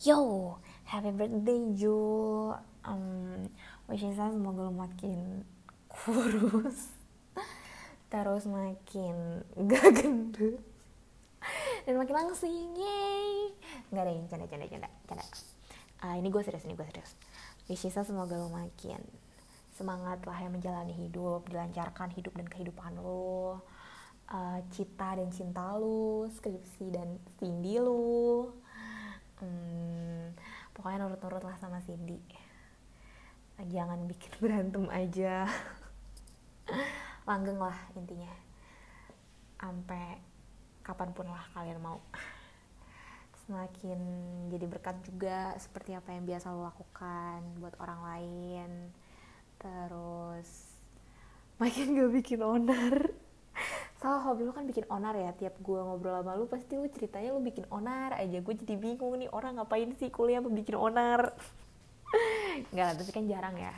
Yo, happy birthday Ju. Um, wishing saya semoga lo makin kurus, terus makin gak gendut, dan makin langsing, yay. Nggak ada yang canda, canda, canda, canda. Uh, ini gue serius, ini gue serius. Wishing saya semoga lo makin semangat lah yang menjalani hidup, dilancarkan hidup dan kehidupan lo. Uh, cita dan cinta lu, skripsi dan Cindy lu, hmm, pokoknya nurut-nurut lah sama Cindy. Jangan bikin berantem aja. Langgeng lah intinya. Sampai kapan pun lah kalian mau. Semakin jadi berkat juga seperti apa yang biasa lo lakukan buat orang lain. Terus makin gak bikin onar Soal hobi lu kan bikin onar ya. Tiap gue ngobrol sama lu pasti lu ceritanya lu bikin onar aja. Gue jadi bingung nih orang ngapain sih kuliah bikin onar? Enggak lah tapi kan jarang ya.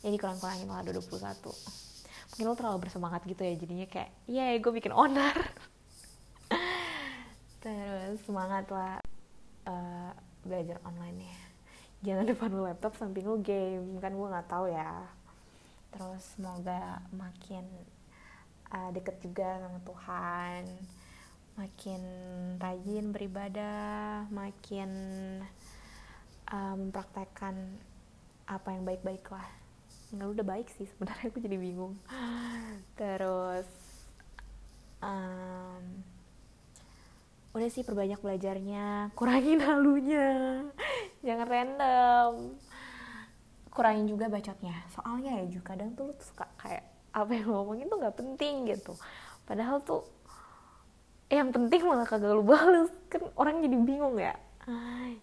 Ya dikurang-kurangin lah 21 mungkin lu terlalu bersemangat gitu ya jadinya kayak iya yeah, gue bikin onar. Terus semangat lah. Uh, belajar online ya. Jangan depan lu laptop samping lu game kan gue nggak tahu ya. Terus semoga makin uh, deket juga sama Tuhan. Makin rajin beribadah makin uh, mempraktekkan apa yang baik-baik lah. Nggak udah baik sih sebenarnya aku jadi bingung. Terus um, udah sih perbanyak belajarnya. Kurangin halunya. Jangan random. Kurangin juga bacotnya. Soalnya ya juga kadang tuh lu suka kayak apa yang lo ngomongin tuh nggak penting gitu. Padahal tuh yang penting malah kagak lu bales. Kan orang jadi bingung ya.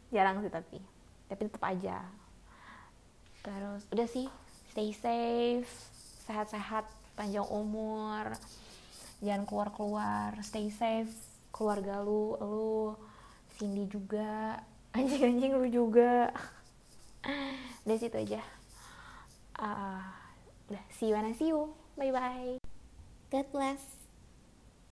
Jarang sih tapi tapi tetap aja. Terus udah sih stay safe sehat-sehat panjang umur jangan keluar-keluar stay safe. Keluarga lu lu Cindy juga anjing-anjing lu juga. Dari situ aja. Uh, udah see you and I see you bye bye God bless